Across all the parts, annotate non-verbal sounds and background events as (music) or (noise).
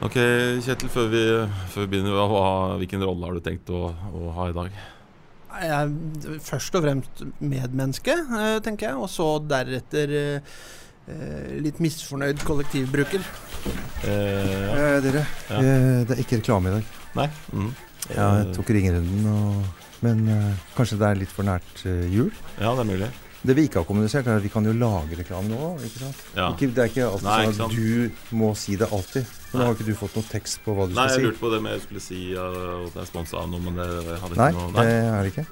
Ok, Kjetil, før vi, før vi begynner, hva, hvilken rolle har du tenkt å, å ha i dag? Jeg er først og fremst medmenneske, eh, tenker jeg. Og så deretter eh, litt misfornøyd kollektivbruker. Eh, ja. Eh, dere, Ja. eh, det er ikke reklame i dag. Nei? Mm. Jeg tok ringerunden, og, men eh, kanskje det er litt for nært eh, jul? Ja, det er mulig. Det vi ikke har kommunisert, er at vi kan jo lage reklame nå. ikke sant? Ja. Ikke, det er ikke alltid Nei, sånn sant. at du må si det alltid. For nå har ikke du fått noe tekst på hva du Nei, jeg skal si. lurte på det med jeg skulle si at jeg er sponsa av noe, men det hadde Nei, ikke noe det er det ikke.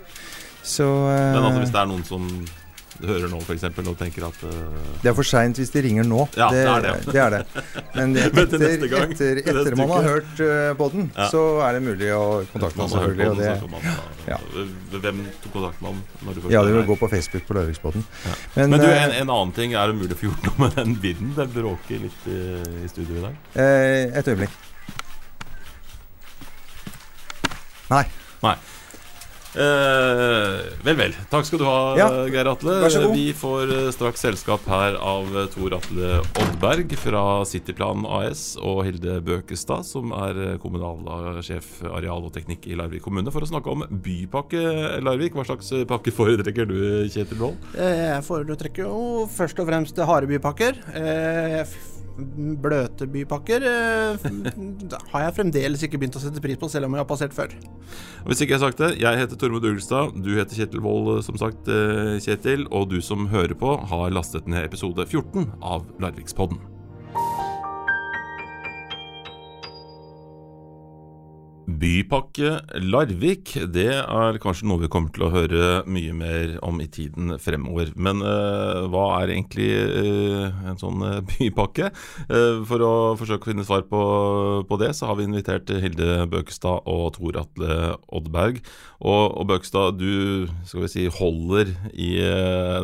Så uh, Men altså, hvis det er noen som hører nå, f.eks., og tenker at uh, Det er for seint hvis de ringer nå. Ja, det er det. det, (laughs) er det. Men etter, gang, etter, etter man har hørt uh, podden, Ja. så er det mulig å kontakte man selvfølgelig. Og det, Ja. Hvem kontakter man når du ja, det vil gå på Facebook på Larviksbåten. Ja. Men, Men du, eh, en, en annen ting. Er det mulig å få gjort noe med den vinden? Den bråker litt i, i studio i dag. eh, et øyeblikk. Nei. Nei. Eh, vel, vel. Takk skal du ha, Ja, Geir Atle. vær så god. Vi får eh, straks selskap her av Tor Atle Oddberg fra Cityplan AS og Hilde Bøkestad, som er eh, kommunalsjef areal og teknikk i Larvik kommune, for å snakke om Bypakke Larvik. Hva slags eh, pakke foretrekker du, Kjetil Wold? Jeg foretrekker jo først og fremst harde bypakker. Eh, f- Bløte bypakker eh, (laughs) har jeg fremdeles ikke begynt å sette pris på, selv om jeg har passert før. Hvis ikke jeg har sagt det, jeg heter Tormod Ugelstad. Du heter Kjetil Wold, eh, som sagt, eh, Kjetil. Og du som hører på, har lastet ned episode 14 av Larvikspodden. Bypakke Larvik, det er kanskje noe vi kommer til å høre mye mer om i tiden fremover. Men uh, hva er egentlig uh, en sånn eh, bypakke? Uh, for å forsøke å finne svar på, på det, så har vi invitert Hilde Bøkestad og Tor Atle Oddberg. Og, og Bøkestad, du skal vi si, holder i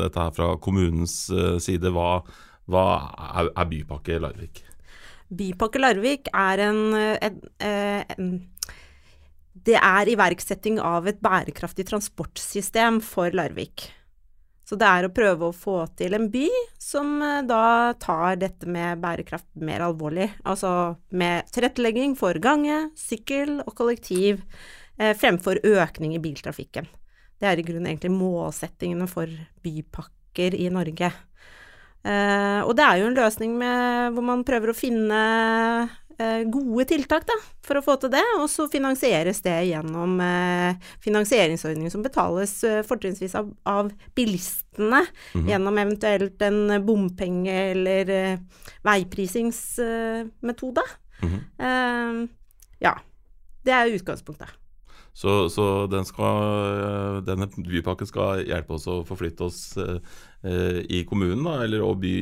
dette her fra kommunens side. Hva, hva er, er Bypakke Larvik? Bypakke Larvik er en, en, en Det er iverksetting av et bærekraftig transportsystem for Larvik. Så det er å prøve å få til en by som eh, da tar dette med bærekraft mer alvorlig. Altså med tilrettelegging for gange, sykkel og kollektiv eh, fremfor økning i biltrafikken. Det er i grunnen egentlig målsettingene for bypakker i Norge. Eh, og det er jo en løsning med, hvor man prøver å finne gode tiltak da, for å få til det, og så finansieres det gjennom eh, finansieringsordninger som betales eh, fortrinnsvis av, av bilistene, Mhm. gjennom eventuelt en bompenge- eller eh, veiprisingsmetode. Mm -hmm. ja, det er utgangspunktet. Så, så den skal, denne bypakken skal hjelpe oss å forflytte oss eh, eh, i kommunen, da, eller by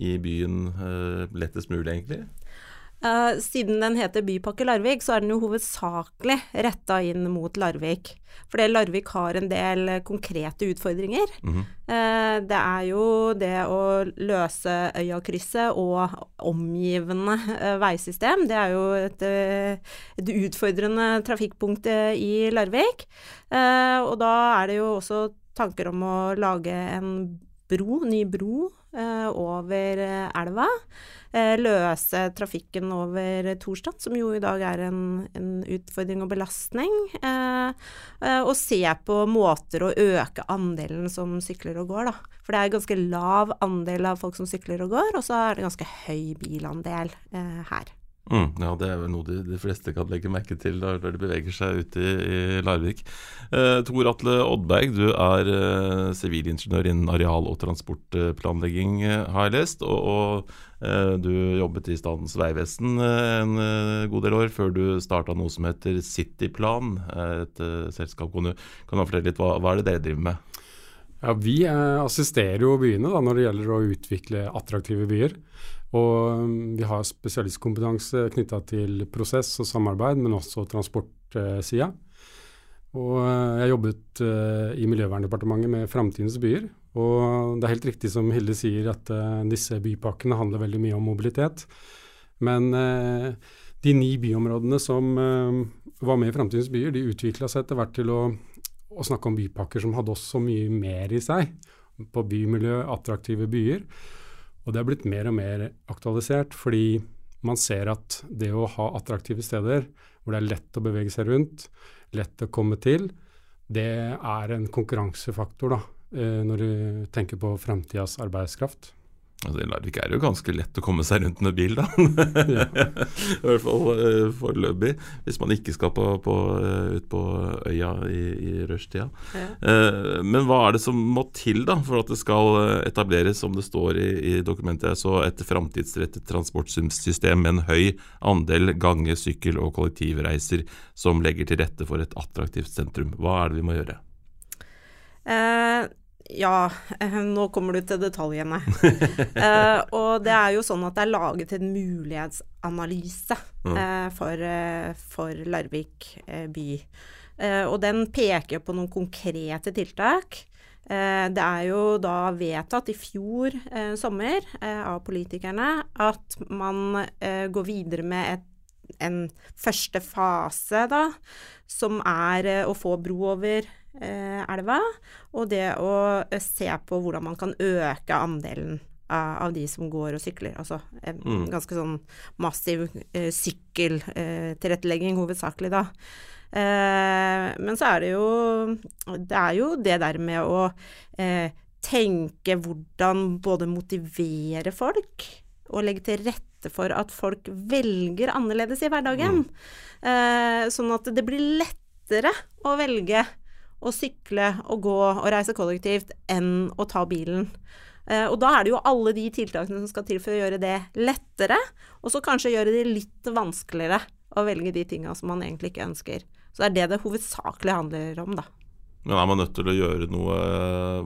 i, byen eh, lettest mulig, egentlig? Eh, siden den heter Bypakke Larvik, så er den jo hovedsakelig retta inn mot Larvik. Fordi Larvik har en del konkrete utfordringer. Mm -hmm. uh, det er jo det å løse Øyakrysset og omgivende uh, veisystem. Det er jo et, et utfordrende trafikkpunkt i Larvik. Og da er det jo også tanker om å lage en bro, ny bro, eh, over eh, elva. Eh, løse trafikken over Torstad, som jo i dag er en, en utfordring og belastning. Eh, eh, og se på måter å øke andelen som sykler og går, da. For det er ganske lav andel av folk som sykler og går, og så er det ganske høy bilandel eh, her. Mm, ja, det er vel noe de, de fleste kan legge merke til når de beveger seg ute i, i Larvik. Eh, Tor Atle Oddberg, du er eh, sivilingeniør innen areal- og transportplanlegging, eh, har jeg lest. Og, og eh, du jobbet i Statens vegvesen eh, en eh, god del år før du starta noe som heter Cityplan, et selskap. Kan du, kan du fortelle litt hva, hva er det dere driver med? Ja, Vi eh, assisterer jo byene da, når det gjelder å utvikle attraktive byer. Og mm, vi har spesialistkompetanse knytta til prosess og samarbeid, men også transportsida. Og jeg jeg jobbet eh, i Miljøverndepartementet med framtidens byer. Og det er helt riktig som Hilde sier, at eh, disse bypakkene handler veldig mye om mobilitet. Men eh, de ni byområdene som eh, var med i Framtidens byer, de utvikla seg etter hvert til å, å snakke om bypakker som hadde også mye mer i seg. På bymiljø, attraktive byer. Og det er blitt mer og mer aktualisert, fordi man ser at det å ha attraktive steder hvor det er lett å bevege seg rundt, lett å komme til, det er en konkurransefaktor da, eh, når du tenker på framtidas arbeidskraft. Altså, I Larvik er det jo ganske lett å komme seg rundt med bil, da. (laughs) (laughs) I hvert fall uh, foreløpig. Hvis man ikke skal på, på, uh, ut på øya i, i rushtida. Ja. Uh, men hva er det som må til da for at det skal etableres, som det står i, i dokumentet, så et framtidsrettet transportsystem med en høy andel gange-, sykkel- og kollektivreiser som legger til rette for et attraktivt sentrum? Hva er det vi må gjøre? Uh, ja, eh, nå kommer du til detaljene. uh, (laughs) og det er jo sånn at det er laget en mulighetsanalyse uh, for, uh, for, Larvik by. og den peker på noen konkrete tiltak. det er jo da vedtatt i fjor sommer av politikerne at man går videre med et en første fase, da, som er å få bro over Eh, elva, og det å eh, se på hvordan man kan øke andelen av de som går og sykler. Altså en mm. ganske sånn massiv eh, sykkeltilrettelegging, eh, hovedsakelig, da. Eh, men så er det jo Det er jo det der med å eh, tenke hvordan både motivere folk og legge til rette for at folk velger annerledes i hverdagen. Mm. sånn at det blir lettere å velge å sykle og gå og reise kollektivt enn å ta bilen. Eh, og da er det jo alle de tiltakene som skal til for å gjøre det lettere, og så kanskje gjøre det litt vanskeligere å velge de tinga som man egentlig ikke ønsker. Så det er det det hovedsakelig handler om, da. Men er man nødt til å gjøre noe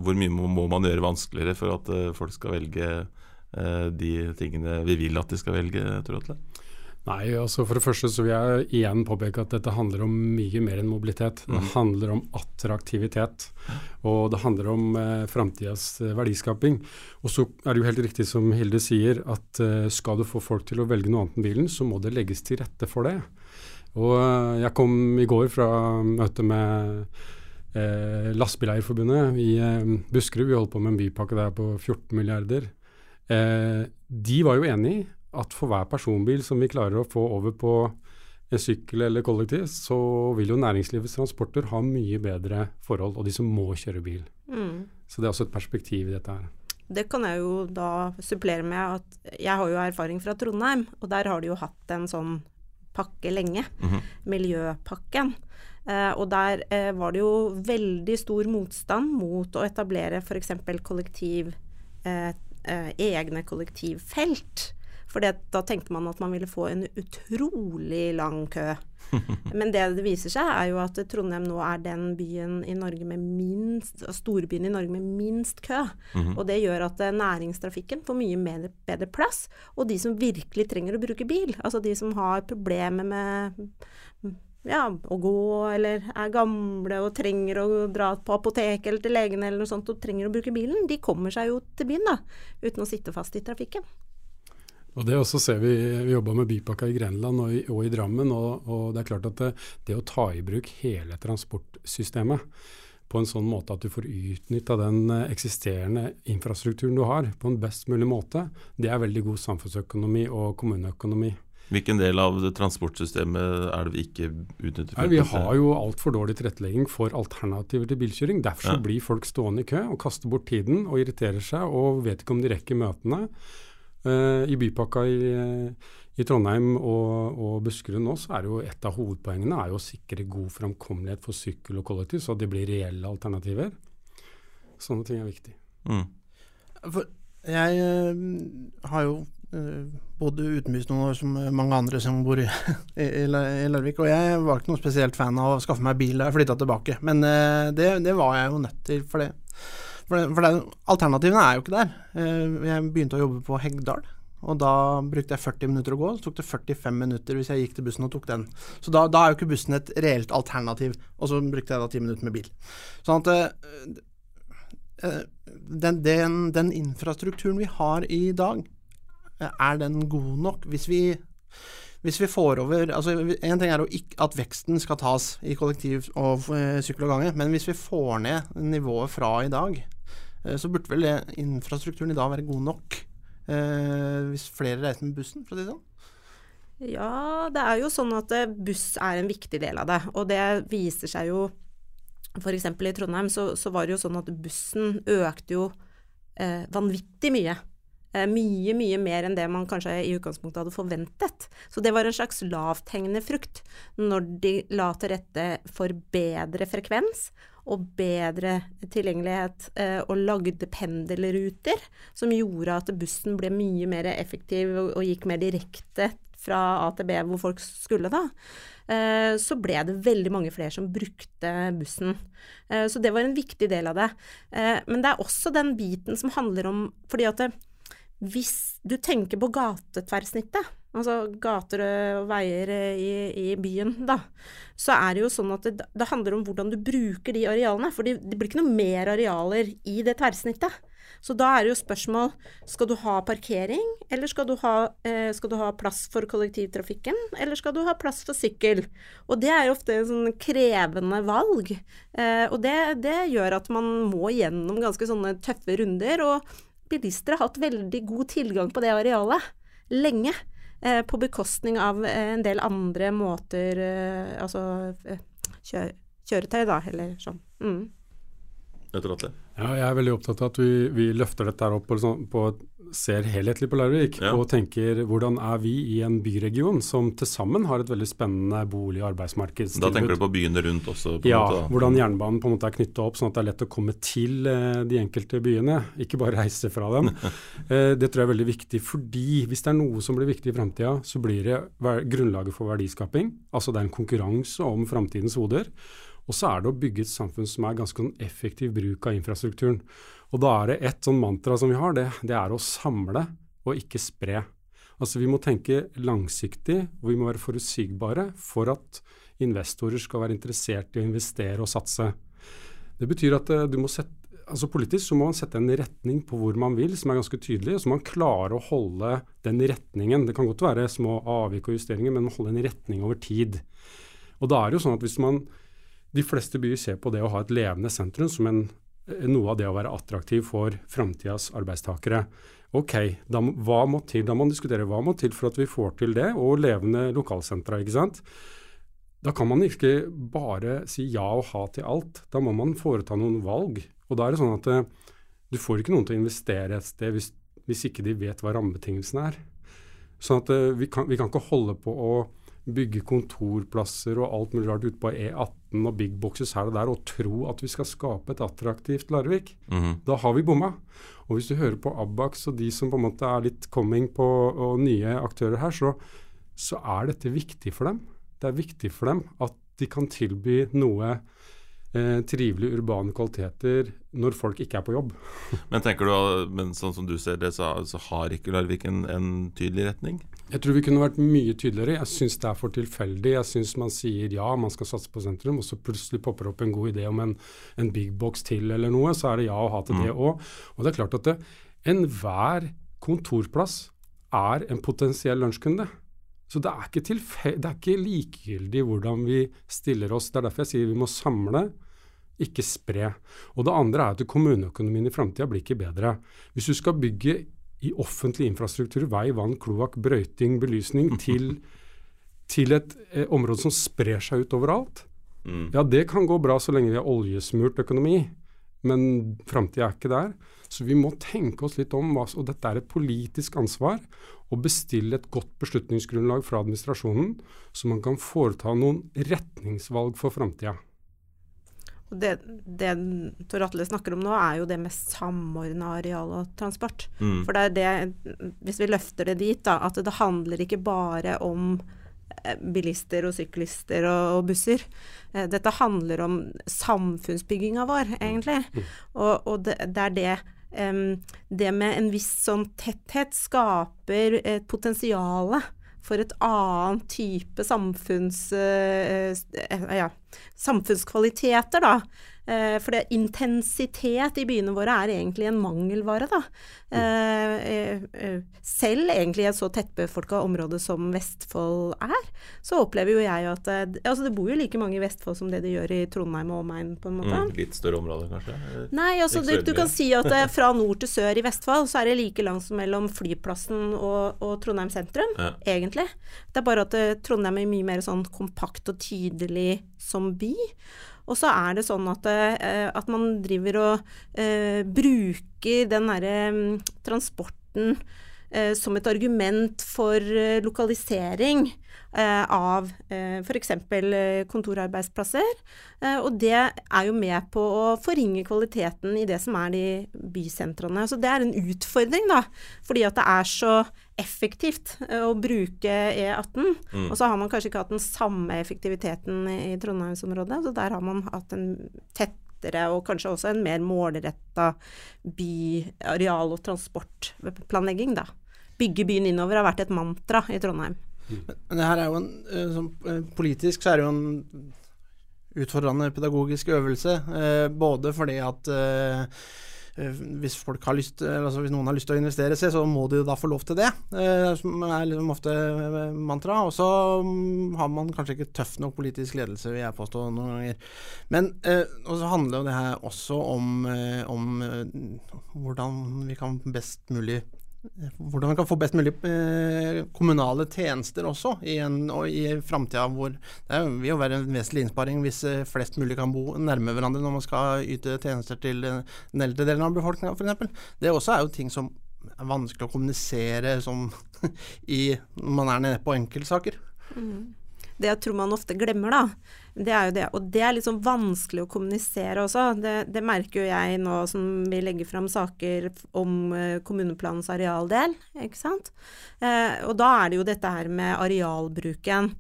Hvor mye må man gjøre vanskeligere for at eh, folk skal velge eh, de tingene vi vil at de skal velge, tror jeg? Nei, altså For det første så vil jeg igjen påpeke at dette handler om mye mer enn mobilitet. Det mm. handler om attraktivitet, og det handler om eh, framtidas eh, verdiskaping. Og så er det jo helt riktig som Hilde sier, at eh, skal du få folk til å velge noe annet enn bilen, så må det legges til rette for det. Og eh, jeg kom i går fra møte med eh, Lastebileierforbundet i eh, Buskerud. Vi holdt på med en bypakke der på 14 milliarder. Eh, de var jo enig i at for hver personbil som vi klarer å få over på en sykkel eller kollektiv, så vil jo næringslivets transporter ha mye bedre forhold, og de som må kjøre bil. Mm. Så det er også et perspektiv i dette her. Det kan jeg jo da supplere med at jeg har jo erfaring fra Trondheim, og der har de jo hatt en sånn pakke lenge, mm -hmm. Miljøpakken. Eh, og der eh, var det jo veldig stor motstand mot å etablere f.eks. kollektiv eh, eh, egne kollektivfelt. For da tenkte man at man ville få en utrolig lang kø. (laughs) Men det det viser seg, er jo at Trondheim nå er den byen i Norge med minst, storbyen i Norge med minst kø. Mm -hmm. Og det gjør at eh, næringstrafikken får mye mer, bedre plass. Og de som virkelig trenger å bruke bil, altså de som har problemer med ja, å gå, eller er gamle og trenger å dra på apoteket eller til legen eller noe sånt og trenger å bruke bilen, de kommer seg jo til byen da, uten å sitte fast i trafikken. Og det også ser Vi vi jobba med Bypakka i Grenland og i, og i Drammen. Og, og, det er klart at det, det, å ta i bruk hele transportsystemet på en sånn måte at du får utnytta den eh, eksisterende infrastrukturen du har på en best mulig måte, det er veldig god samfunnsøkonomi og kommuneøkonomi. Hvilken del av transportsystemet er det vi ikke utnytter? Nei, vi har jo altfor dårlig tilrettelegging for alternativer til bilkjøring. Derfor ja. blir folk stående i kø og kaster bort tiden og irriterer seg og vet ikke om de rekker møtene. Uh, I bypakka i, i Trondheim og, og, Buskerud nå, så er jo et av hovedpoengene er jo å sikre god framkommelighet for sykkel og kollektiv, så det blir reelle alternativer. Sånne ting er viktig. Mm. For jeg uh, har jo uh, bodd utenbys noen år som mange andre som bor i, (laughs) i, i, Larvik, og jeg var ikke noe spesielt fan av å skaffe meg bil da jeg flytta tilbake, men det, det var jeg jo nødt til. for det for, for det, alternativene er jo ikke der. Eh, jeg begynte å jobbe på Heggdal. Og da brukte jeg 40 minutter å gå, så tok det 45 minutter hvis jeg gikk til bussen og tok den. Så da, da er jo ikke bussen et reelt alternativ, og så brukte jeg da 10 minutter med bil. Sånn at uh, den, den, den, infrastrukturen vi har i dag, er den god nok? Hvis vi hvis vi får over altså En ting er ikke, at veksten skal tas i kollektiv og uh, sykkel og gange, men hvis vi får ned nivået fra i dag, uh, så burde vel infrastrukturen i dag være god nok. Uh, hvis flere reiser med bussen, for å si det sånn. Ja, det er jo sånn at eh, buss er en viktig del av det. Og det viser seg jo F.eks. i Trondheim så, så, var det jo sånn at bussen økte jo eh, vanvittig mye. Eh, mye, mye mer enn det man kanskje i utgangspunktet hadde forventet. Så det var en slags lavthengende frukt når de la til rette for bedre frekvens og bedre tilgjengelighet, eh, og lagde pendelruter som gjorde at bussen ble mye mer effektiv og, gikk mer direkte fra A til B hvor folk skulle, da, eh, så ble det veldig mange flere som brukte bussen. Så det var en viktig del av det. Men det er også den biten som handler om Fordi at hvis du tenker på gatetverrsnittet, altså gater og veier i, i, byen, da, så er det jo sånn at det, det handler om hvordan du bruker de arealene. For det, det blir ikke noe mer arealer i det tverrsnittet. Så da er det jo spørsmål skal du ha parkering, eller skal du ha, eh, skal du ha plass for kollektivtrafikken, eller skal du ha plass for sykkel? Og det er jo ofte en sånn krevende valg. Eh, og det, det, gjør at man må gjennom ganske sånne tøffe runder. Og bilister har hatt veldig god tilgang på det arealet lenge. Eh, på bekostning av eh, en del andre måter eh, Altså eh, kjø kjøretøy, da, eller sånn. Mm. Ja, jeg er veldig opptatt av at vi, vi løfter dette opp og liksom, på, ser helhetlig på Larvik. Ja. Og tenker hvordan er vi i en byregion som til sammen har et veldig spennende bolig- og arbeidsmarkedstilbud. Da tenker du på byene rundt også? ja, måte, hvordan jernbanen på en måte er knytta opp sånn at det er lett å komme til eh, de enkelte byene, ikke bare (laughs) reise fra dem. eh, det tror jeg er veldig viktig, fordi hvis det er noe som blir viktig i framtida, så blir det grunnlaget for verdiskaping. Altså det er en konkurranse om framtidens hoder. Og så er det å bygge et samfunn som er ganske sånn effektiv bruk av infrastrukturen. Og da er det ett sånn mantra som vi har, det, det er å samle og ikke spre. Altså Vi må tenke langsiktig, og vi må være forutsigbare for at investorer skal være interessert i å investere og satse. Det betyr at uh, du må sette altså Politisk så må man sette en retning på hvor man vil, som er ganske tydelig. og Så må man klare å holde den retningen. Det kan godt være små avvik og justeringer, men man holde en retning over tid. Og da er det jo sånn at hvis man de fleste byer ser på det å ha et levende sentrum som en, noe av det å være attraktiv for framtidas arbeidstakere. Ok, da, hva må til? Da må man diskutere hva må til for at vi får til det, og levende lokalsentra. ikke sant? Da kan man ikke bare si ja og ha til alt. Da må man foreta noen valg. Og da er det sånn at eh, du får ikke noen til å investere et sted hvis, hvis ikke de vet hva rammebetingelsene er. Sånn at eh, vi kan, vi kan ikke holde på å bygge kontorplasser og alt mulig rart ute på E18 og big boxes her og der og tro at vi skal skape et attraktivt Larvik. Mm -hmm. Da har vi bomma. Og hvis du hører på Abax og de som på en måte er litt coming på og nye aktører her, så, så er dette viktig for dem. Det er viktig for dem at de kan tilby noe eh, trivelige urbane kvaliteter når folk ikke er på jobb. (laughs) men tenker du, men sånn som du ser det, så, så har ikke Larvik en, en, tydelig retning? Jeg tror vi kunne vært mye tydeligere. Jeg syns det er for tilfeldig. Jeg syns man sier ja, man skal satse på sentrum, og så plutselig popper det opp en god idé om en, en big box til eller noe, så er det ja å ha til mm. det òg. Og det er klart at enhver kontorplass er en potensiell lunsjkunde. Så det er, ikke det er ikke likegyldig hvordan vi stiller oss. Det er derfor jeg sier vi må samle, ikke spre. Og det andre er at kommuneøkonomien i framtida blir ikke bedre. Hvis du skal bygge i offentlig infrastruktur, vei, vann, kloakk, brøyting, belysning, (laughs) til, til et eh, område som sprer seg ut overalt, mm. ja det kan gå bra så lenge vi har oljesmurt økonomi, men framtida er ikke der. Så vi må tenke oss litt om, og dette er et politisk ansvar, å bestille et godt beslutningsgrunnlag fra administrasjonen, så man kan foreta noen retningsvalg for framtida. Det, det Tor Atle snakker om nå, er jo det med samordna areal og transport. Mm. For det er det, hvis vi løfter det dit, da, at det handler ikke bare om eh, bilister og syklister og, og busser. Eh, dette handler om samfunnsbygginga vår, egentlig. Mm. Og, og det, det, er det det med en viss sånn tetthet skaper et potensial for et annet type samfunns... Uh, ja, samfunnskvaliteter, da. Eh, for det, intensitet i byene våre er egentlig en mangelvare, da. Eh, eh, eh selv egentlig i et så tettbefolka område som Vestfold er, så opplever jo jeg at Altså det bor jo like mange i Vestfold som det det gjør i Trondheim og omegn, på en måte. Mm, litt større område, kanskje? Nei, altså du, du, kan si at fra (laughs) nord til sør i Vestfold så er det like langt som mellom flyplassen og, og Trondheim sentrum, Ja. egentlig. Det er bare at Trondheim er mye mer sånn kompakt og tydelig som by. Og så er det sånn at, eh, at man driver og eh, bruker den derre mm, transporten eh, som et argument for eh, lokalisering eh, av eh, f.eks. Eh, kontorarbeidsplasser. Eh, og det er jo med på å forringe kvaliteten i det som er de bysentrene. Så det er en utfordring, da. Fordi at det er så effektivt å bruke E18. Mm. Og så har man kanskje ikke hatt den samme effektiviteten i i Trondheimsområdet. Så der har man hatt en tettere og kanskje også en mer målretta by-, areal- og transportplanlegging, da. Bygge byen innover har vært et mantra i Trondheim. Men det her er jo en sånn, Politisk så er det jo en utfordrende pedagogisk øvelse. eh, både fordi at eh, eh, hvis, lyst, altså hvis noen har lyst til å investere seg, så må de da få lov til det. eh, som er liksom ofte mantra. Og så mm, har man kanskje ikke tøff nok politisk ledelse, vil jeg påstå noen ganger. Men eh, så handler jo det her også om, om hvordan vi kan best mulig hvordan man kan få best mulig eh, kommunale tjenester også, i, en, og i framtida hvor det vil jo være en vesentlig innsparing hvis eh, flest mulig kan bo nærme hverandre når man skal yte tjenester til den eldre delen av befolkninga f.eks. Det også er jo ting som er vanskelig å kommunisere som (laughs) i, når man er nede på enkeltsaker. Det jeg tror man ofte glemmer, da, det er jo det. Og det er litt sånn vanskelig å kommunisere også. Det, det merker jo jeg nå som vi legger fram saker om eh, kommuneplanens arealdel, ikke sant. Eh, og da er det jo dette her med arealbruken.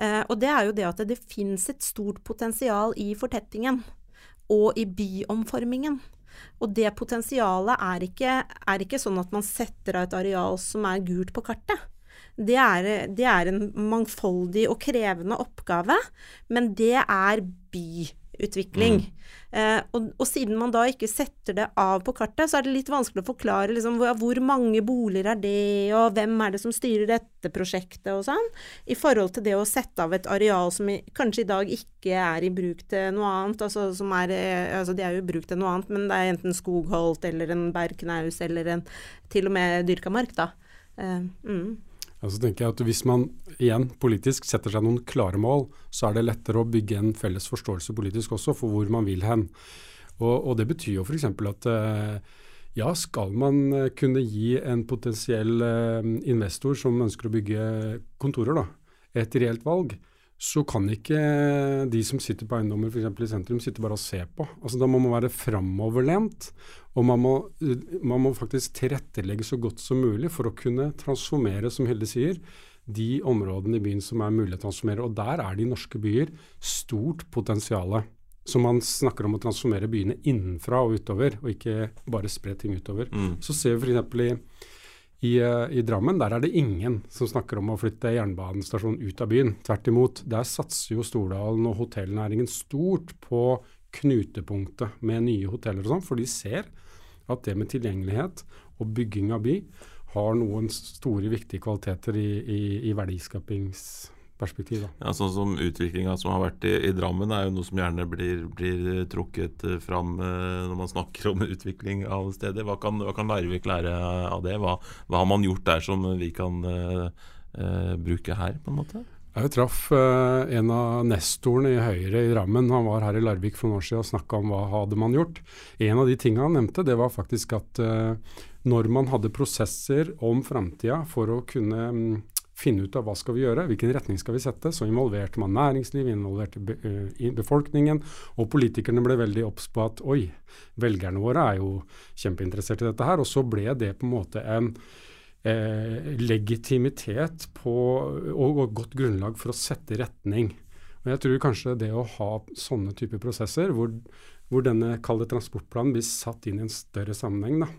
Eh, og det er jo det at det, det fins et stort potensial i fortettingen og i byomformingen. Og det potensialet er ikke, er ikke sånn at man setter av et areal som er gult på kartet. Det er, det er en mangfoldig og krevende oppgave, men det er byutvikling. Eh, og, og siden man da ikke setter det av på kartet, så er det litt vanskelig å forklare liksom, hvor, hvor mange boliger er det, og hvem er det som styrer dette prosjektet og sånn, i forhold til det å sette av et areal som i, kanskje i dag ikke er i bruk til noe annet. Altså, som er, eh, altså de er jo i bruk til noe annet, men det er enten skogholt eller en bergknaus eller en til og med dyrka mark, da. Eh, mm. Ja, så tenker jeg at Hvis man igjen politisk setter seg noen klare mål, så er det lettere å bygge en felles forståelse politisk også for hvor man vil hen. Og, og Det betyr jo f.eks. at eh, ja, skal man eh, kunne gi en potensiell eh, investor som ønsker å bygge kontorer, da, et reelt valg, så kan ikke de som sitter på eiendommer f.eks. i sentrum, sitte bare og se på. Altså Da må man være framoverlent, og man må, man må faktisk tilrettelegge så godt som mulig for å kunne transformere, som Hilde sier, de områdene i byen som er mulig å transformere. Og der er det i norske byer stort potensial. Så man snakker om å transformere byene innenfra og utover, og ikke bare spre ting utover. Mm. Så ser vi f.eks. i i, eh, I Drammen der er det ingen som snakker om å flytte jernbanestasjonen ut av byen. Tvert imot. Der satser jo Stordalen og hotellnæringen stort på knutepunktet med nye hoteller og sånn, for de ser at det med tilgjengelighet og bygging av by har noen store, viktige kvaliteter i, i, i verdiskapingsperspektiv. Da. Ja, sånn som Utviklinga som har vært i, i Drammen, er jo noe som gjerne blir, blir trukket eh, fram eh, når man snakker om (laughs) utvikling av stedet. Hva kan, hva kan Larvik lære av det? Hva, hva har man gjort der som vi kan uh, uh, bruke her, på en måte? Jeg traff eh, en av nestorene i Høyre i Drammen. Han var her i Larvik for noen år siden og snakka om hva hadde man gjort. En av de tingene han nevnte, det var faktisk at eh, når man hadde prosesser om framtida for å kunne mm, finne ut av hva skal vi gjøre, hvilken retning skal vi sette, så involverte man næringsliv, involverte be, uh, befolkningen, og politikerne ble veldig obs på at oi, velgerne våre er jo kjempeinteressert i dette her. Og så ble det på en måte en eh, legitimitet på, og, og godt grunnlag for å sette retning. Og jeg tror kanskje det å ha sånne typer prosesser, hvor, hvor denne kalde transportplanen blir satt inn i en større sammenheng, da,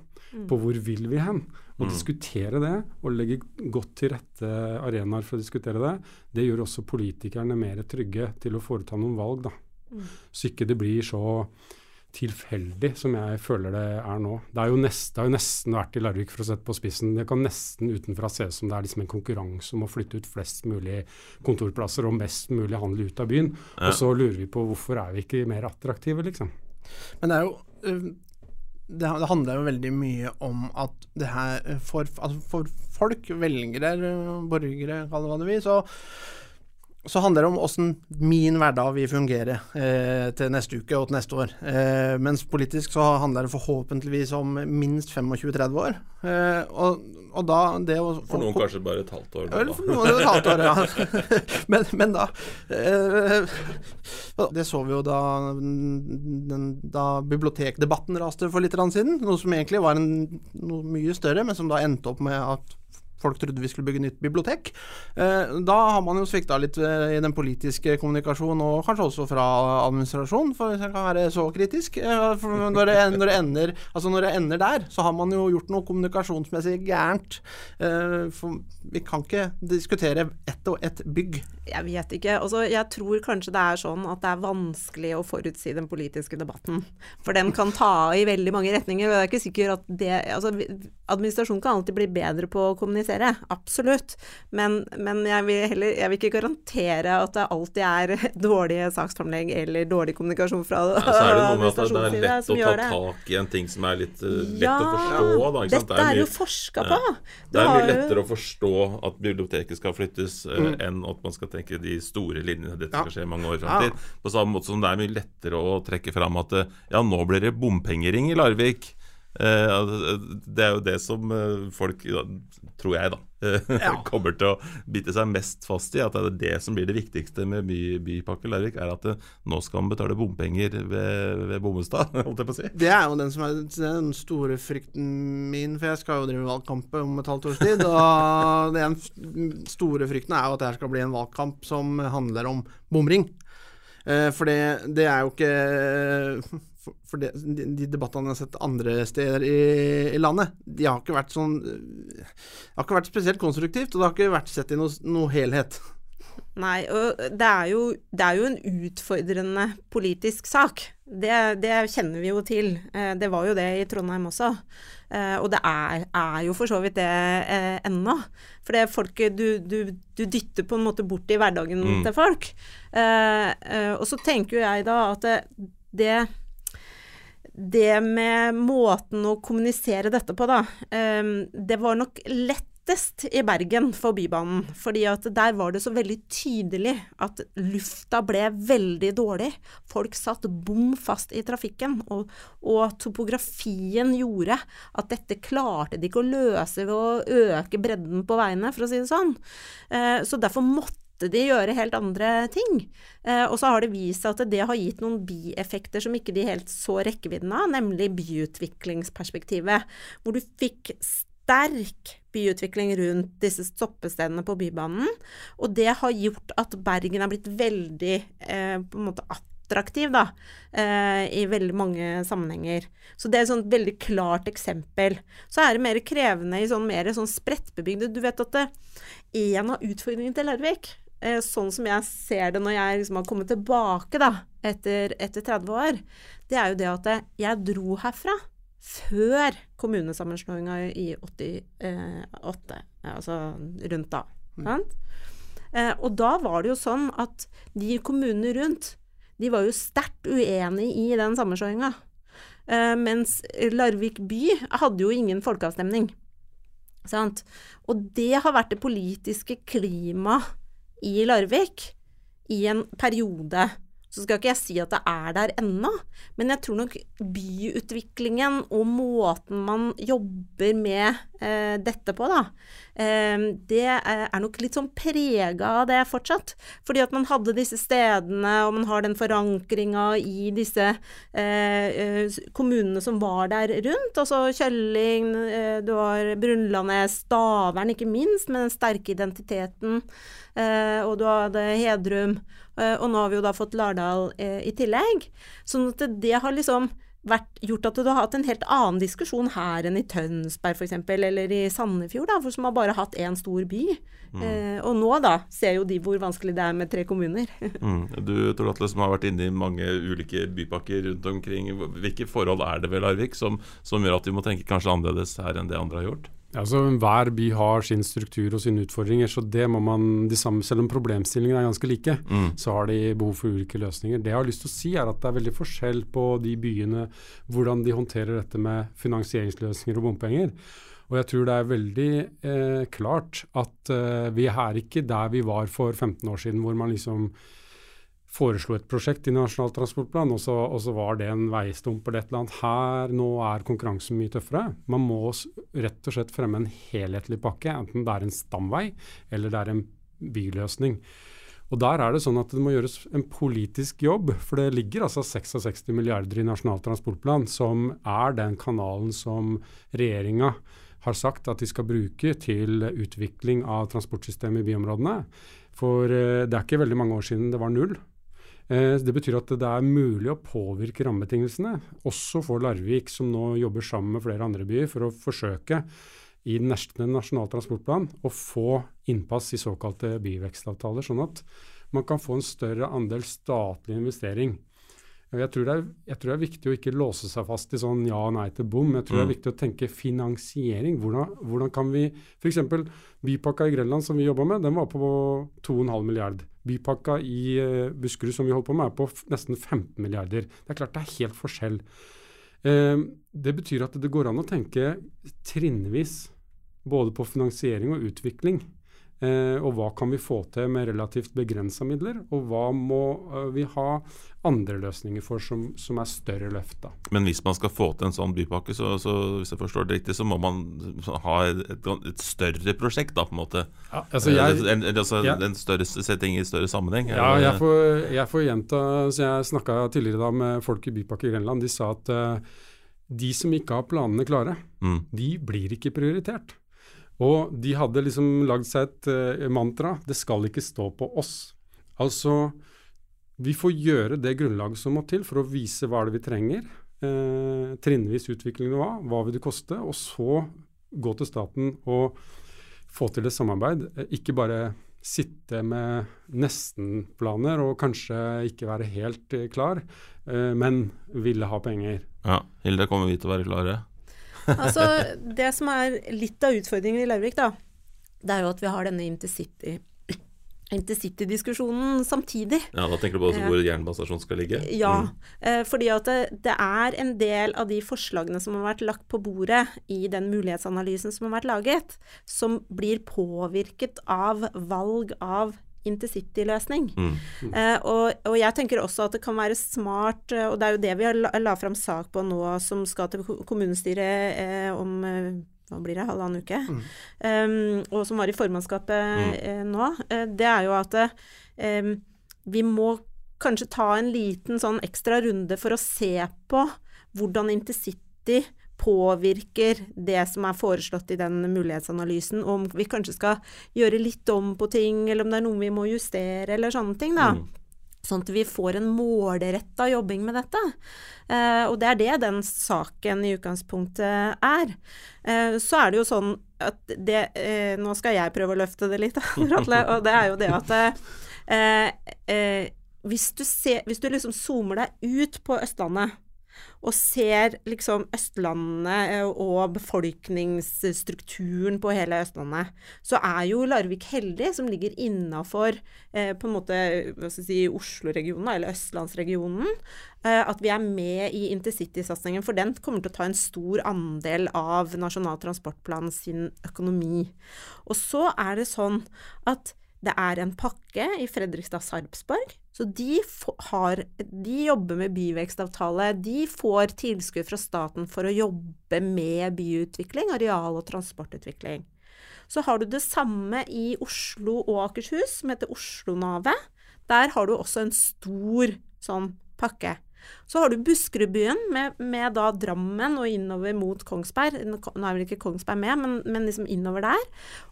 på hvor vil vi hen, Å diskutere det, og legge godt til rette arenaer for å diskutere det, det gjør også politikerne mer trygge til å foreta noen valg. da. Så ikke det blir så tilfeldig som jeg føler det er nå. Det, er jo nest, det har jo nesten vært i Larvik, for å sette på spissen. Det kan nesten utenfra se ut som det er liksom en konkurranse om å flytte ut flest mulig kontorplasser og mest mulig handel ut av byen. Ja. Og så lurer vi på hvorfor er vi ikke mer attraktive, liksom. Men det er jo øh, det, det handler jo veldig mye om at det her øh, for, altså for folk, velgere, borgere, kall det hva du vil, så, så handler det om åssen min hverdag vil fungere eh, til neste uke og til neste år. Eh, mens politisk så handler det forhåpentligvis om minst 25-30 år. Eh, og, og da det å For noen kanskje bare et halvt år. vel, for noen et halvt år, ja. (laughs) (laughs) men, men da eh, Det så vi jo da, den, da bibliotekdebatten raste for litt siden. Noe som egentlig var en, noe mye større, men som da endte opp med at folk trodde vi skulle bygge nytt bibliotek. Eh, da har man jo svikta litt eh, i den politiske kommunikasjonen, og kanskje også fra administrasjonen, for hvis jeg kan være så kritisk. Eh, når, det, når, det ender, altså når det ender der, så har man jo gjort noe kommunikasjonsmessig gærent. For vi kan ikke diskutere ett og ett bygg. Jeg vet ikke. Altså, jeg tror kanskje det er sånn at det er vanskelig å forutsi den politiske debatten. For den kan ta i veldig mange retninger. og jeg er ikke sikker at det, altså, Administrasjonen kan alltid bli bedre på å kommunisere, absolutt. Men, men jeg, vil heller, jeg vil ikke garantere at det alltid er (laughs) dårlige saksframlegg eller dårlig kommunikasjon fra Ja, så er det noe med at det- det er lett å ta det. tak i en ting som er litt uh, lett Ja, å forstå. Da, ikke sant? Dette er jo mye- forska på. Ja, Det er mye jo- lettere å forstå at biblioteket skal flyttes, uh, Mm. enn at man skal tenke de store linjene. Dette Ja. skal skje mange år fram til. På samme måte som det er mye lettere å trekke fram at eh, ja, nå blir det bompengering i Larvik. Eh, altså, det er jo det som eh, folk, tror jeg, da, eh, Ja. (laughs) kommer til å bite seg mest fast i. At det er det som blir det viktigste med by, Bypakke Larvik, er at eh, nå skal man betale bompenger ved, ved Bommestad, (laughs) holdt jeg på å si. Det er jo den som er den store frykten min, for jeg skal jo drive valgkamp om et halvt års tid. Og (laughs) den store frykten er jo at det her skal bli en valgkamp som handler om bomring. Eh, For det, det er jo ikke For for det, de, de debattene jeg har sett andre steder i, i landet, de har ikke vært sånn Det har ikke vært spesielt konstruktivt, og det har ikke vært sett i noe, noe helhet. Nei, og det er jo, det er jo en utfordrende politisk sak. Det, det kjenner vi jo til. Eh, Det var jo det i Trondheim også. Eh, Og det er, er jo for så vidt det eh, ennå. For det er folk du, du, du dytter på en måte bort i hverdagen Mm. til folk. Eh, eh, Og så tenker jo jeg da at det, det det med måten å kommunisere dette på, da, eh, det var nok lettest i Bergen for Bybanen. Fordi at der var det så veldig tydelig at lufta ble veldig dårlig. Folk satt bom fast i trafikken, og, og topografien gjorde at dette klarte de ikke å løse ved å øke bredden på veiene, for å si det sånn. Eh, Så derfor måtte de gjøre helt andre ting. Eh, og så har det vist seg at det har gitt noen bieffekter som ikke de helt så rekkevidden av, nemlig byutviklingsperspektivet, hvor du fikk sterk byutvikling rundt disse stoppestedene på Bybanen, og det har gjort at Bergen er blitt veldig eh, på en måte attraktiv, da, eh, i veldig mange sammenhenger. Så det er et veldig klart eksempel. Så er det mer krevende i sånn mer sånn spredtbebygde Du vet at det, en av utfordringene til Larvik, eh, sånn som jeg ser det når jeg liksom har kommet tilbake da, etter, etter 30 år, det er jo det at jeg dro herfra før kommunesammenslåinga i 88, altså rundt da. Sant? Eh, og da var det jo sånn at de kommunene rundt, de var jo sterkt uenig i den sammenslåinga. Eh, mens Larvik by hadde jo ingen folkeavstemning. Sant? Og det har vært det politiske klimaet i Larvik i en periode. Så skal ikke jeg si at det er der ennå, men jeg tror nok byutviklingen og måten man jobber med eh, dette på, da, eh, det er, er nok litt sånn prega av det fortsatt. Fordi at man hadde disse stedene, og man har den forankringa i disse eh, eh, kommunene som var der rundt. Altså Kjølling, eh, du har Brunlandet, Stavern ikke minst, med den sterke identiteten. Eh, og du hadde Hedrum, eh, og nå har vi jo da fått Lardal eh, i tillegg. Sånn at det, det har liksom vært, gjort at du har hatt en helt annen diskusjon her enn i Tønsberg f.eks., eller i Sandefjord, da, for som har bare hatt én stor by. Mm. Eh, og nå da ser jo de hvor vanskelig det er med tre kommuner. (laughs) mm. Du Tor Atle, som har vært inne i mange ulike bypakker rundt omkring. Hvilke forhold er det ved Larvik som, som gjør at vi må tenke kanskje annerledes her enn det andre har gjort? Altså, hver by har sin struktur og sine utfordringer, så det må man de samme, Selv om problemstillingene er ganske like, mm. så har de behov for ulike løsninger. Det jeg har lyst til å si er at det er veldig forskjell på de byene, hvordan de håndterer dette med finansieringsløsninger og bompenger. Og jeg tror det er veldig eh, klart at eh, vi er ikke der vi var for 15 år siden, hvor man liksom foreslo et prosjekt i Nasjonal transportplan, og så, og så var det en veistump eller et eller annet. Her nå er konkurransen mye tøffere. Man må rett og slett fremme en helhetlig pakke, enten det er en stamvei eller det er en byløsning. Og Der er det sånn at det må gjøres en politisk jobb, for det ligger altså 66 milliarder i Nasjonal transportplan, som er den kanalen som regjeringa har sagt at de skal bruke til utvikling av transportsystemet i byområdene. For eh, det er ikke veldig mange år siden det var null. Eh, det betyr at det er mulig å påvirke rammebetingelsene, også for Larvik, som nå jobber sammen med flere andre byer for å forsøke i neste Nasjonal transportplan å få innpass i såkalte byvekstavtaler, sånn at man kan få en større andel statlig investering. Jeg tror, er, jeg tror, det er, viktig å ikke låse seg fast i sånn ja og nei til bom. Jeg tror mm. det er mm. viktig å tenke finansiering. Hvordan, hvordan kan vi F.eks. Bypakka i Grenland som vi jobba med, den var på 2,5 milliard. Bypakka i uh, Buskerud som vi holdt på med, er på nesten 15 milliarder. Det er klart det er helt forskjell. Uh, det betyr at det går an å tenke trinnvis både på finansiering og utvikling. Eh, og hva kan vi få til med relativt begrensa midler, og hva må eh, vi ha andre løsninger for som, som, er større løft. da. Men hvis man skal få til en sånn bypakke, så, så hvis jeg forstår det riktig, så må man ha et, et større prosjekt, da, på en måte? Ja, altså jeg, en, altså, jeg, en større setting i større sammenheng? Ja, jeg får, jeg får gjenta så Jeg snakka tidligere da med folk i Bypakke Grenland. De sa at uh, de som ikke har planene klare, mm. de blir ikke prioritert. Og de hadde liksom lagd seg et uh, mantra det skal ikke stå på oss. Altså, vi får gjøre det grunnlaget som må til for å vise hva det vi trenger. eh, trinnvis utvikling hva, hva vil det koste, og så gå til staten og få til et samarbeid. Uh, ikke bare sitte med nesten-planer og kanskje ikke være helt klar, men ville ha penger. Ja, Hilde, kommer vi til å være klare? Altså, det som er litt av utfordringen i Larvik, da, det er jo at vi har denne intercity intercity-diskusjonen samtidig. Ja, Da tenker du på hvor jernbanestasjonen skal ligge? Ja, mm. Eh, fordi at det, det, er en del av de forslagene som har vært lagt på bordet i den mulighetsanalysen som har vært laget, som blir påvirket av valg av intercity-løsning. Mm. Mm. Eh, og, og, jeg tenker også at det kan være smart, uh, og det er jo det vi har la, la fram sak på nå, som skal til kommunestyret eh, om hva blir det, halvannen uke, mm. um, og som var i formannskapet mm. nå, det er jo at um, vi må kanskje ta en liten sånn ekstra runde for å se på hvordan intercity påvirker det som er foreslått i den mulighetsanalysen, om vi kanskje skal gjøre litt om på ting, eller om det er noe vi må justere, eller sånne ting, da. Mm. Sånn at vi får en målretta jobbing med dette. Eh, og det er det den saken i utgangspunktet er. Eh, så er det jo sånn at det eh, Nå skal jeg prøve å løfte det litt, (laughs) og det er jo det at eh, eh, hvis, du ser, hvis du liksom zoomer deg ut på Østlandet og ser liksom Østlandet eh, og befolkningsstrukturen på hele Østlandet, så er jo Larvik heldig som ligger innafor eh, si, Oslo-regionen, eller østlandsregionen. Eh, at vi er med i intercitysatsingen, for den kommer til å ta en stor andel av Nasjonal transportplan sin økonomi. Og så er det sånn at det er en pakke i Fredrikstad-Sarpsborg. Så de, har, de, jobber med byvekstavtale. De får tilskudd fra staten for å jobbe med byutvikling, areal- og transportutvikling. Så har du det samme i Oslo og Akershus, som heter Oslo-Navet. Der har du også en stor sånn pakke. Så har du Buskerudbyen med, med, da Drammen og innover mot Kongsberg. Nå er vel ikke Kongsberg med, men, men liksom innover der.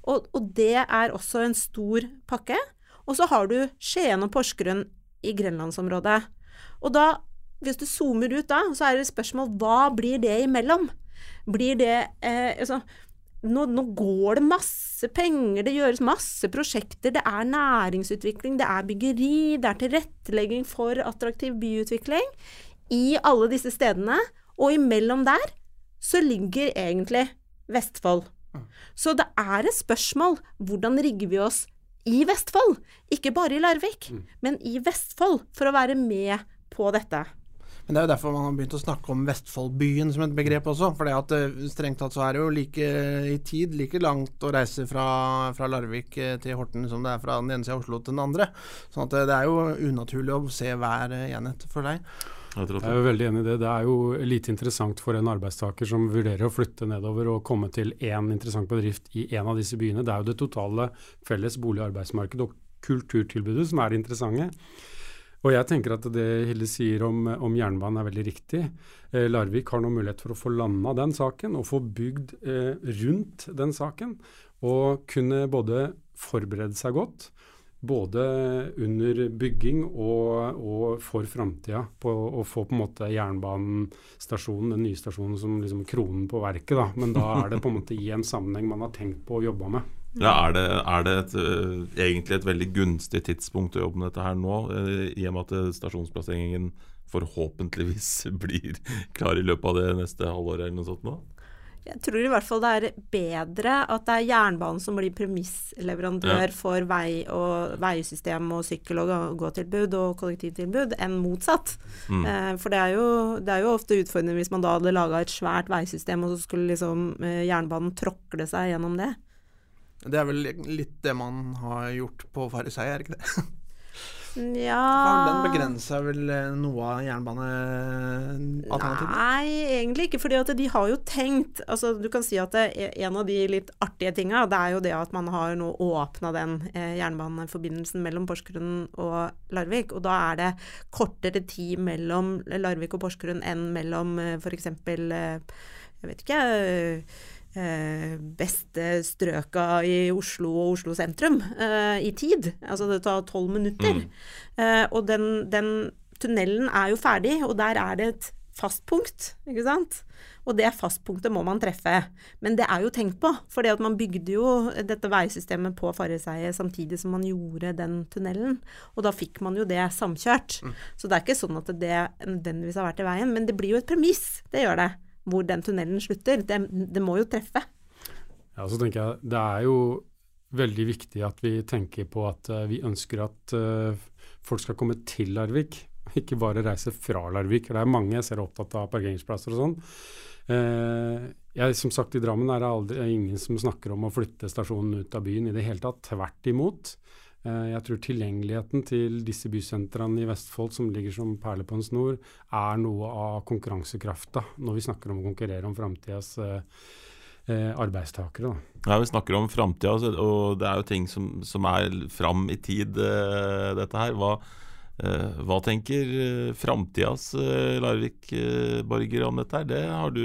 Og, og, det er også en stor pakke. Og så har du Skien og Porsgrunn i grenlandsområdet. Og da hvis du zoomer ut da, så er det et spørsmål hva blir det imellom? Blir det eh, altså, nå, nå, går det masse penger, det gjøres masse prosjekter, det er næringsutvikling, det er byggeri, det er tilrettelegging for attraktiv byutvikling i alle disse stedene, og imellom der så ligger egentlig Vestfold. Så det er et spørsmål hvordan rigger vi oss i Vestfold, ikke bare i Larvik, men i Vestfold, for å være med på dette. Men det er jo derfor man har begynt å snakke om Vestfoldbyen som et begrep også. For det at eh, strengt tatt så er det jo like i tid like langt å reise fra, fra Larvik eh, til Horten som det er fra den ene sida av Oslo til den andre. Sånn at eh, det er jo unaturlig å se hver enhet for deg. Jeg er jo veldig enig i det. Det er jo lite interessant for en arbeidstaker som vurderer å flytte nedover og komme til én interessant bedrift i en av disse byene. Det er jo det totale felles bolig- og arbeidsmarkedet og kulturtilbudet som er det interessante. Og jeg tenker at det Hilde sier om, om jernbanen er veldig riktig. Eh, Larvik har nå mulighet for å få landa den saken og få bygd eh, rundt den saken. Og kunne både forberede seg godt, både under bygging og, og for framtida, å få på en måte jernbanestasjonen, den nye stasjonen, som liksom kronen på verket. da. Men da er det på en måte i en sammenheng man har tenkt på å jobbe med. Ja, Er det, er det et, øh, egentlig et veldig gunstig tidspunkt å jobbe med dette her nå, øh, i og med at øh, stasjonsplasseringen forhåpentligvis (laughs) blir klar i løpet av det neste halvåret eller noe sånt nå? Jeg tror i hvert fall det er bedre at det er jernbanen som blir premissleverandør Ja. for vei og veisystem og sykkel- og gåtilbud og kollektivtilbud, enn motsatt. Mm. Eh, for det er, jo, det er jo ofte utfordrende hvis man da hadde laga et svært veisystem, og så skulle liksom eh, jernbanen tråkle seg gjennom det. Det er vel litt det man har gjort på Farisei, er ikke det? (laughs) Den Ja begrenser vel eh, noe av jernbanealternativet? Nei, egentlig ikke. fordi de har jo tenkt altså Du kan si at en av de litt artige tinga, det er jo det at man har nå åpna den eh, jernbaneforbindelsen mellom Porsgrunn og Larvik. Og da er det kortere tid mellom Larvik og Porsgrunn enn mellom eh, f.eks. Jeg vet ikke beste strøka i Oslo og Oslo sentrum eh, i tid. Altså det tar tolv minutter. Eh, og den, den tunnelen er jo ferdig, og der er det et fastpunkt, ikke sant. Og det fastpunktet må man treffe. Men det er jo tenkt på, for det at man bygde jo dette veisystemet på Farriseidet samtidig som man gjorde den tunnelen. Og da fikk man jo det samkjørt. Så det er ikke sånn at det nødvendigvis har vært i veien, men det blir jo et premiss, det gjør det. Hvor den tunnelen slutter. Det, det må jo treffe. Ja, så tenker jeg Det er jo veldig viktig at vi tenker på at eh, vi ønsker at uh, folk skal komme til Larvik, (laughs) ikke bare reise fra Larvik. Det er mange jeg ser opptatt av parkeringsplasser og sånn. Uh, jeg, som sagt, I Drammen er det aldri, er ingen som snakker om å flytte stasjonen ut av byen i det hele tatt. Tvert imot. Eh, jeg tror tilgjengeligheten til disse bysentrene i Vestfold som ligger som perler på en snor, er noe av konkurransekrafta når vi snakker om å konkurrere om framtidas eh, eh, arbeidstakere. Ja, Vi snakker om framtida, og det er jo ting som, som er fram i tid, dette her. Hva, hva tenker framtidas Larvik-borgere om dette her? Det har du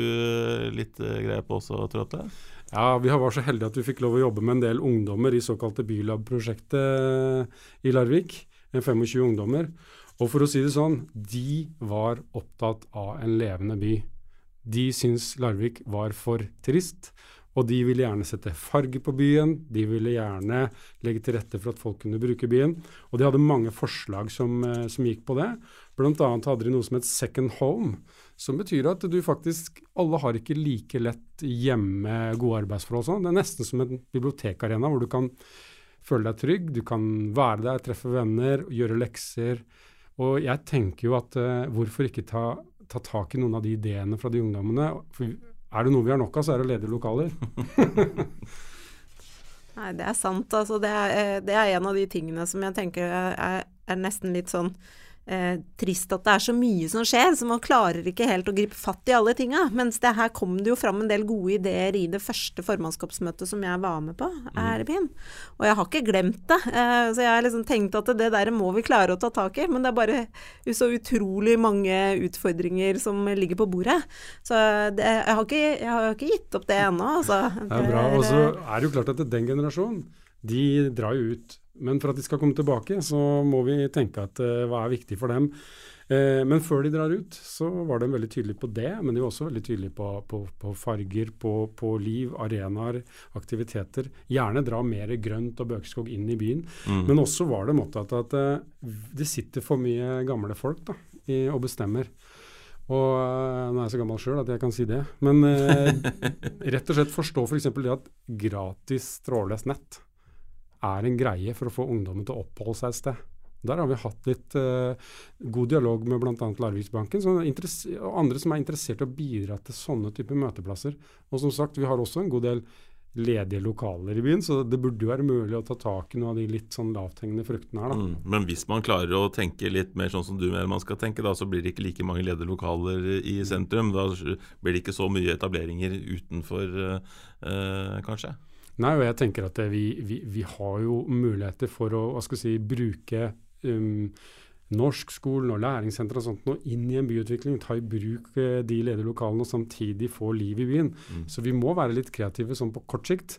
litt greie på også, Trotte? Ja, Vi var så heldige at vi fikk lov å jobbe med en del ungdommer i såkalte Bylab-prosjektet i Larvik. 25 ungdommer. Og for å si det sånn, de var opptatt av en levende by. De syntes Larvik var for trist, og de ville gjerne sette farge på byen. De ville gjerne legge til rette for at folk kunne bruke byen. Og de hadde mange forslag som, eh, som gikk på det. Blant annet hadde de noe som het Second Home, som betyr at du faktisk Alle har ikke like lett hjemme gode arbeidsforhold. Sånn. Det er nesten som en bibliotekarena hvor du kan føle deg trygg, du kan være der, treffe venner, gjøre lekser. Og jeg tenker jo at uh, hvorfor ikke ta, ta tak i noen av de ideene fra de ungdommene? For er det noe vi har nok av, så er det ledige lokaler. (laughs) Nei, det er sant. Altså, det, er, eh, det er en av de tingene som jeg tenker er, er nesten litt sånn eh, trist at det er så mye som skjer, så man klarer ikke helt å gripe fatt i alle tinga. Mens det her kom det jo fram en del gode ideer i det første formannskapsmøtet som jeg var med på her. Og jeg har ikke glemt det. Eh, så jeg har liksom tenkt at det der må vi klare å ta tak i. Men det er bare så utrolig mange utfordringer som ligger på bordet. Så det, jeg, har ikke, jeg har ikke gitt opp det ennå, altså. Det er bra. Og så er det jo klart at den generasjonen, de drar jo ut Men for at de skal komme tilbake, så må vi tenke at uh, hva er viktig for dem. Uh, men før de drar ut, så var de veldig tydelige på det. Men de var også veldig tydelige på, på, på farger, på, på, liv, arenaer, aktiviteter. Gjerne dra mer grønt og bøkeskog inn i byen. Mm. Men også var de opptatt av at uh, det sitter for mye gamle folk da, i, og bestemmer. Og nå er jeg så gammel sjøl at jeg kan si det. Men (laughs) rett og slett forstå f.eks. For det at gratis trådløst nett er en greie for å få ungdommen til å oppholde seg et sted. Der har vi hatt litt uh, god dialog med bl.a. Larviksbanken og andre som er interessert i å bidra til sånne typer møteplasser. Og som sagt, vi har også en god del ledige lokaler i byen, så det burde jo være mulig å ta tak i noen av de litt sånn lavthengende fruktene her. Da. Mm, men hvis man klarer å tenke litt mer sånn som du mener man skal tenke, da, så blir det ikke like mange ledige lokaler i sentrum. Da blir det ikke så mye etableringer utenfor, uh, kanskje? Nei, og jeg tenker at vi, vi, vi, har jo muligheter for å hva skal si, bruke um, norskskolen og læringssentre og sånt nå inn i en byutvikling. Ta i bruk uh, de ledige lokalene og samtidig få liv i byen. Mm. Så vi må være litt kreative sånn på kort sikt.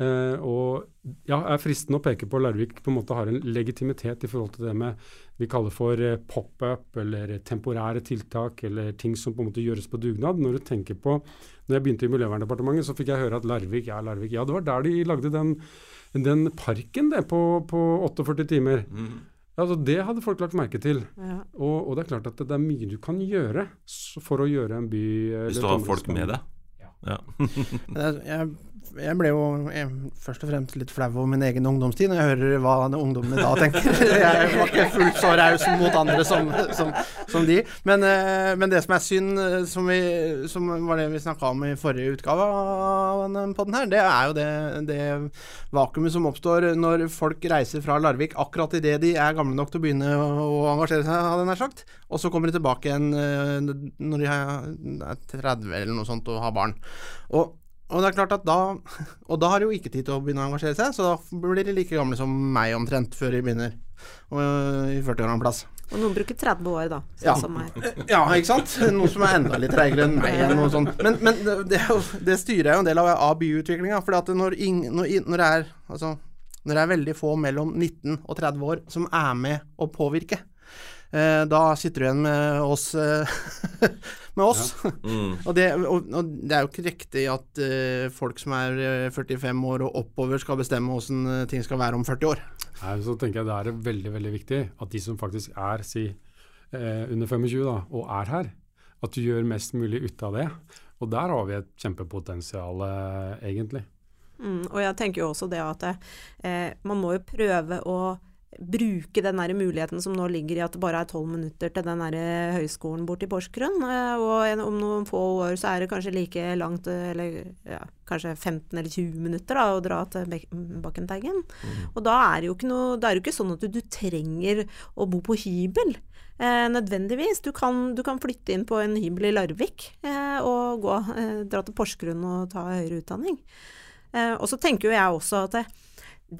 Uh, og ja, er fristende å peke på Larvik på en måte har en legitimitet i forhold til det med vi kaller for uh, pop-up eller temporære tiltak eller ting som på en måte gjøres på dugnad. Når du tenker på når jeg begynte i Miljøverndepartementet, så fikk jeg høre at Larvik, ja, Larvik, ja, det var der de lagde den, den parken det, på, på 48 timer. Mm. Altså, det hadde folk lagt merke til. Ja. Og, og, det er klart at det, det, er mye du kan gjøre for å gjøre en by Hvis du har folk med deg? Ja. (laughs) jeg jeg ble jo jeg, først og fremst litt flau over min egen ungdomstid når jeg hører hva ungdommene da tenker. (laughs) Jeg var ikke fullt så raus mot andre som, som, som de. Men, eh, men, det som er synd, eh, som, vi, som var det vi snakka om i forrige utgave av den her, det er jo det, det vakuumet som oppstår når folk reiser fra Larvik akkurat idet de er gamle nok til å begynne å engasjere seg, hadde jeg nær sagt. Og så kommer de tilbake igjen eh, når de er 30 eller noe sånt og har barn. Og og det er klart at da (laughs) Og da har de jo ikke tid til å begynne å engasjere seg, så da blir de like gamle som meg omtrent, før de begynner. I 40-årene plass. Og noen bruker 30 år, da. Sånn ja. (laughs) Ja, ikke sant. Noe som er enda litt treigere enn meg. Eller noe sånt. Men, men det, det, styrer jo en del av, av byutviklinga. For når, når, når, altså, når det er veldig få mellom 19 og 30 år som er med å påvirke, eh, da sitter du igjen med oss eh, (laughs) med oss. Ja. (laughs) Mm. og, det, og, og, det, er jo ikke riktig at uh, folk som er 45 eh, år og oppover skal bestemme åssen ting skal være om 40 år. Nei, så tenker jeg Det er veldig veldig viktig at de som faktisk er si, eh, under 25 da, og er her, at du gjør mest mulig ut av det. Og der har vi et kjempepotensial, egentlig. Mm, og jeg tenker jo også det at man må jo prøve å bruke den der muligheten som nå ligger i at det bare er tolv minutter til den der høyskolen borte i Porsgrunn. Eh, og om noen få år så er det kanskje like langt, eller ja, kanskje 15 eller 20 minutter da, å dra til Bakkenteigen. Mm. Og da er det jo ikke noe Det er jo ikke sånn at du, du trenger å bo på hybel. Eh, nødvendigvis. Du kan, du kan, flytte inn på en hybel i Larvik eh, og gå, eh, dra til Porsgrunn og ta høyere utdanning. Eh, og så tenker jo jeg også at det,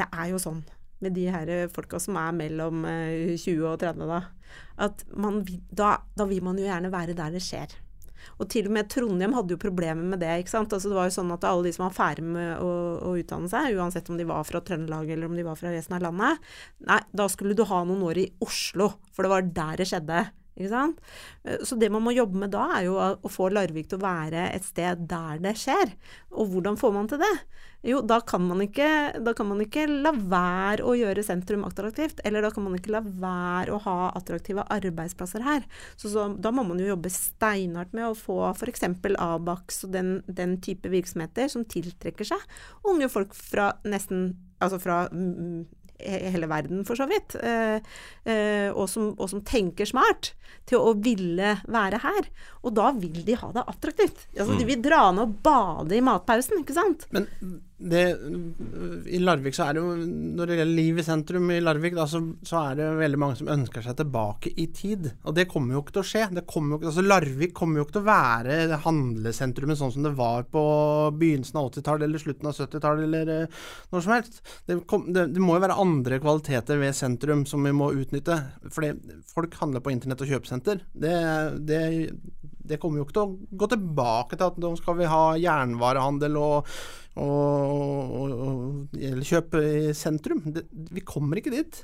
det er jo sånn med de her folka som er mellom 20 eh, og 30, da, at man, da, da vil man jo gjerne være der det skjer. Og til og med Trondheim hadde jo problemer med det. ikke sant? Altså Det var jo sånn at alle de som var ferdig med å, å, utdanne seg, uansett om de var fra Trøndelag eller om de var fra resten av landet, nei, da skulle du ha noen år i Oslo, for det var der det skjedde. Eh, så det man må jobbe med da, er jo å få Larvik til å være et sted der det skjer. Og hvordan får man til det? Jo, da kan man ikke, kan man ikke la være å gjøre sentrum attraktivt. Eller da kan man ikke la være å ha attraktive arbeidsplasser her. Så, så da må man jo jobbe steinhardt med å få f.eks. Abax og den, den type virksomheter som tiltrekker seg unge folk fra nesten Altså fra hele verden, for så vidt, eh, eh, og, som, og, som, tenker smart, til å ville være her. Og da vil de ha det attraktivt. Altså, De mm. vil dra ned og bade i matpausen, ikke sant. Men det, I Larvik så er det jo Når det gjelder liv i sentrum i Larvik, da, så, så, er det veldig mange som ønsker seg tilbake i tid. Og det kommer jo ikke til å skje. Kommer jo, altså Larvik kommer jo ikke til å være handlesentrumet sånn som det var på begynnelsen av 80-tallet eller slutten av 70-tallet eller uh, noe som helst. Det, kom, det, det, må jo være andre kvaliteter ved sentrum som vi må utnytte. Fordi folk handler på internett og kjøpesenter. Det, det det kommer jo ikke til å gå tilbake til at nå skal vi ha jernvarehandel og, og, og, og elkjøp i sentrum. Det, vi kommer ikke dit.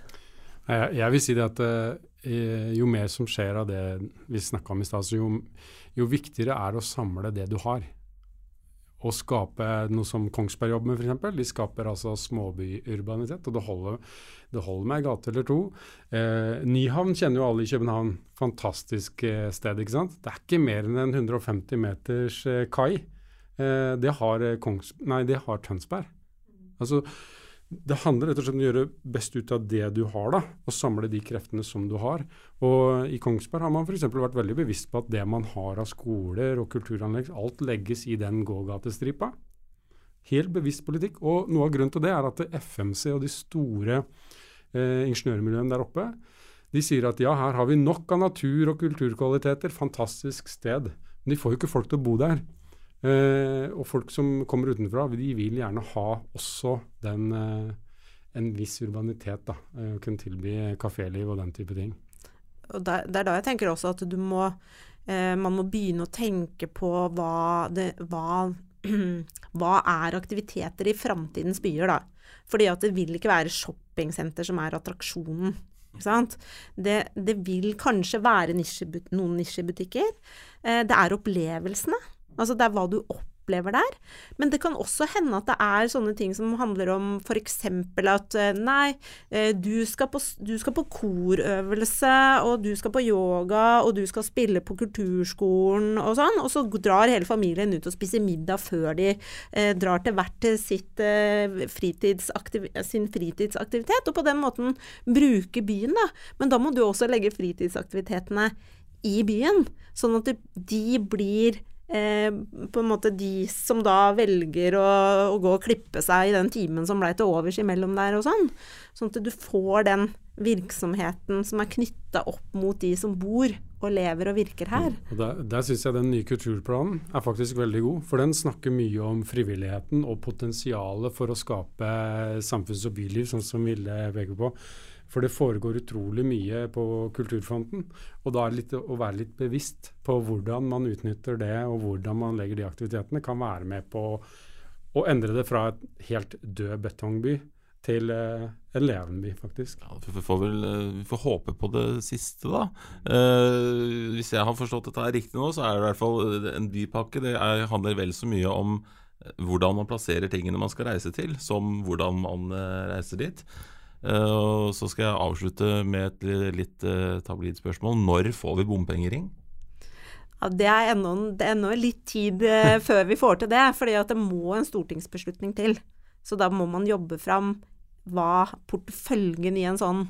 Jeg, jeg vil si det at eh, jo mer som skjer av det vi snakka om i stad, jo, jo viktigere er det å samle det du har å skape noe som Kongsberg jobber med, f.eks. De skaper altså småbyurbanitet, og det holder, det holder med ei gate eller to. Eh, Nyhavn kjenner jo alle i København. Fantastisk eh, sted, ikke sant. Det er ikke mer enn en 150 meters eh, kai. Eh, det, har, eh, Kongs, nei, det har Tønsberg. Altså, det handler rett og slett om å gjøre best ut av det du har, da, og samle de kreftene som du har. Og I Kongsberg har man f.eks. vært veldig bevisst på at det man har av skoler og kulturanlegg, alt legges i den gågatestripa. Helt bevisst politikk. Og noe av grunnen til det er at FMC og de store eh, ingeniørmiljøene der oppe, de sier at ja, her har vi nok av natur og kulturkvaliteter, fantastisk sted. Men de får jo ikke folk til å bo der. Eh, og folk som kommer utenfra, de vil gjerne ha også den, eh, en viss urbanitet. da, eh, Kunne tilby kaféliv og den type ting. Og der, Det er da jeg tenker også at må eh, Man må begynne å tenke på hva, det, hva, (clears throat) hva er aktiviteter i framtidens byer, da. Fordi at det vil ikke være shoppingsenter som er attraksjonen. Det, det vil kanskje være nisjebut noen nisjebutikker. Eh, det er opplevelsene. Altså det er hva du opplever der. Men det kan også hende at det er sånne ting som handler om f.eks. at eh, nei, eh, du skal, på, du skal på korøvelse, og du skal på yoga, og du skal spille på kulturskolen og sånn, og så drar hele familien ut og spiser middag før de eh, drar til hvert sitt, eh, fritidsaktiv sin fritidsaktivitet, og på den måten bruke byen, da. Men da må du også legge fritidsaktivitetene i byen, sånn at de blir Eh, på en måte de som da velger å, å, gå og klippe seg i den timen som blei til overs imellom der og sånn. Sånn at du får den virksomheten som er knytta opp mot de som bor og lever og virker her. Mm. Og Der, der syns jeg den nye kulturplanen er faktisk veldig god. For den snakker mye om frivilligheten og potensialet for å skape samfunns- og byliv, sånn som Vilde peker på. For det foregår utrolig mye på kulturfronten. Og da er det litt å være litt bevisst på hvordan man utnytter det, og hvordan man legger de aktivitetene, kan være med på å endre det fra et helt død betongby til uh, en levende by, faktisk. Ja, vi, får vel, uh, vi får håpe på det siste, da. Uh, hvis jeg har forstått dette riktig nå, så er det i hvert fall en bypakke. Det er, handler vel så mye om hvordan man plasserer tingene man skal reise til, som hvordan man reiser dit. Uh, så skal jeg avslutte med et litt uh, tabloid spørsmål. Når får vi bompengering? Ja, det er ennå, det er ennå litt tid uh, (laughs) før vi får til det. For det må en stortingsbeslutning til. Så da må man jobbe fram hva porteføljen i en sånn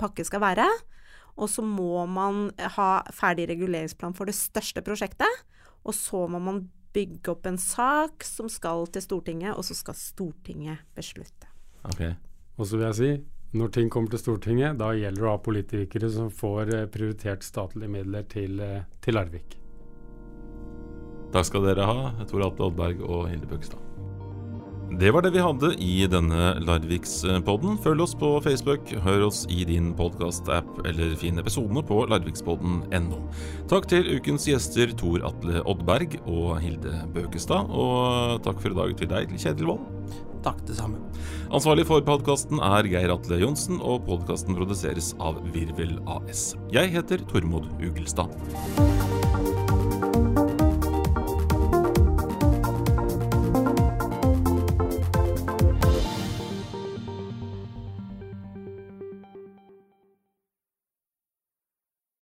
pakke skal være. Og så må man ha ferdig reguleringsplan for det største prosjektet. Og så må man bygge opp en sak som skal til Stortinget, og så skal Stortinget beslutte. Okay. Og så vil jeg si, når ting kommer til Stortinget, da gjelder det å ha politikere som får eh, prioritert statlige midler til, eh, til Larvik. Takk skal dere ha, Tor Atle Oddberg og Hilde Bøgstad. Det var det vi hadde i denne Larvikspodden. Følg oss på Facebook, hør oss i din podkast-app, eller finn episodene på larvikspodden.no. Takk til ukens gjester Tor Atle Oddberg og Hilde Bøkestad, og takk for i dag til deg, Kjetil Wold. Takk, det samme. Ansvarlig for podkasten er Geir Atle Johnsen, og podkasten produseres av Virvel AS. Jeg heter Tormod Ugelstad.